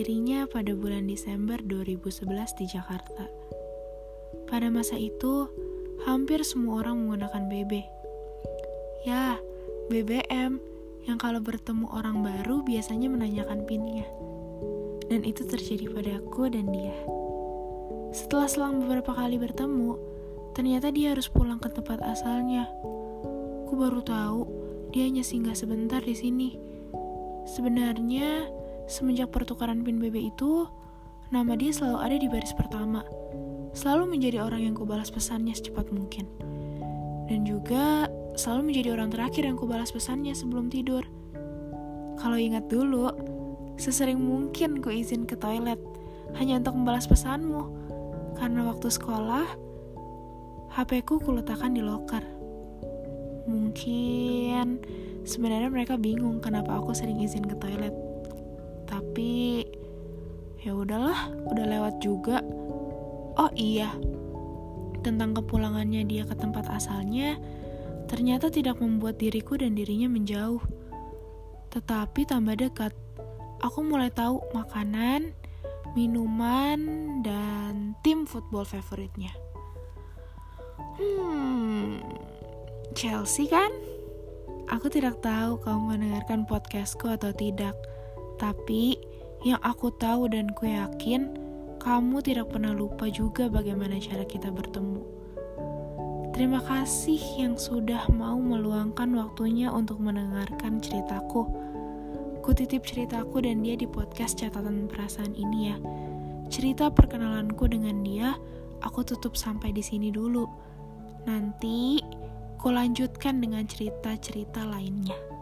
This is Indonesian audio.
dirinya pada bulan Desember 2011 di Jakarta. Pada masa itu, hampir semua orang menggunakan BB. Ya, BBM yang kalau bertemu orang baru biasanya menanyakan pinnya. Dan itu terjadi pada aku dan dia. Setelah selang beberapa kali bertemu, ternyata dia harus pulang ke tempat asalnya. Aku baru tahu dia hanya singgah sebentar di sini. Sebenarnya, semenjak pertukaran pin BB itu, nama dia selalu ada di baris pertama. Selalu menjadi orang yang kubalas pesannya secepat mungkin. Dan juga selalu menjadi orang terakhir yang kubalas pesannya sebelum tidur. Kalau ingat dulu, sesering mungkin ku izin ke toilet hanya untuk membalas pesanmu. Karena waktu sekolah, HP ku kuletakkan di loker. Mungkin sebenarnya mereka bingung kenapa aku sering izin ke toilet. Tapi ya udahlah, udah lewat juga. Oh iya, tentang kepulangannya dia ke tempat asalnya ternyata tidak membuat diriku dan dirinya menjauh. Tetapi tambah dekat, aku mulai tahu makanan, minuman, dan tim football favoritnya. Hmm, Chelsea kan? Aku tidak tahu kamu mendengarkan podcastku atau tidak, tapi yang aku tahu dan ku yakin, kamu tidak pernah lupa juga bagaimana cara kita bertemu. Terima kasih yang sudah mau meluangkan waktunya untuk mendengarkan ceritaku. Kutitip ceritaku dan dia di podcast catatan perasaan ini ya. Cerita perkenalanku dengan dia, aku tutup sampai di sini dulu. Nanti, ku lanjutkan dengan cerita-cerita lainnya.